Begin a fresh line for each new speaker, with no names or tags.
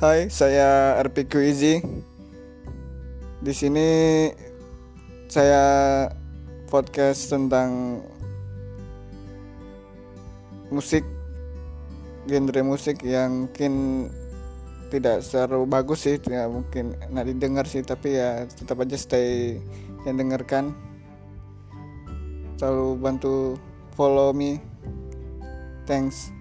Hai, saya RPQ Easy. Di sini saya podcast tentang musik, genre musik yang mungkin tidak seru bagus sih, tidak mungkin nak didengar sih, tapi ya tetap aja stay yang dengarkan. Selalu bantu follow me. Thanks.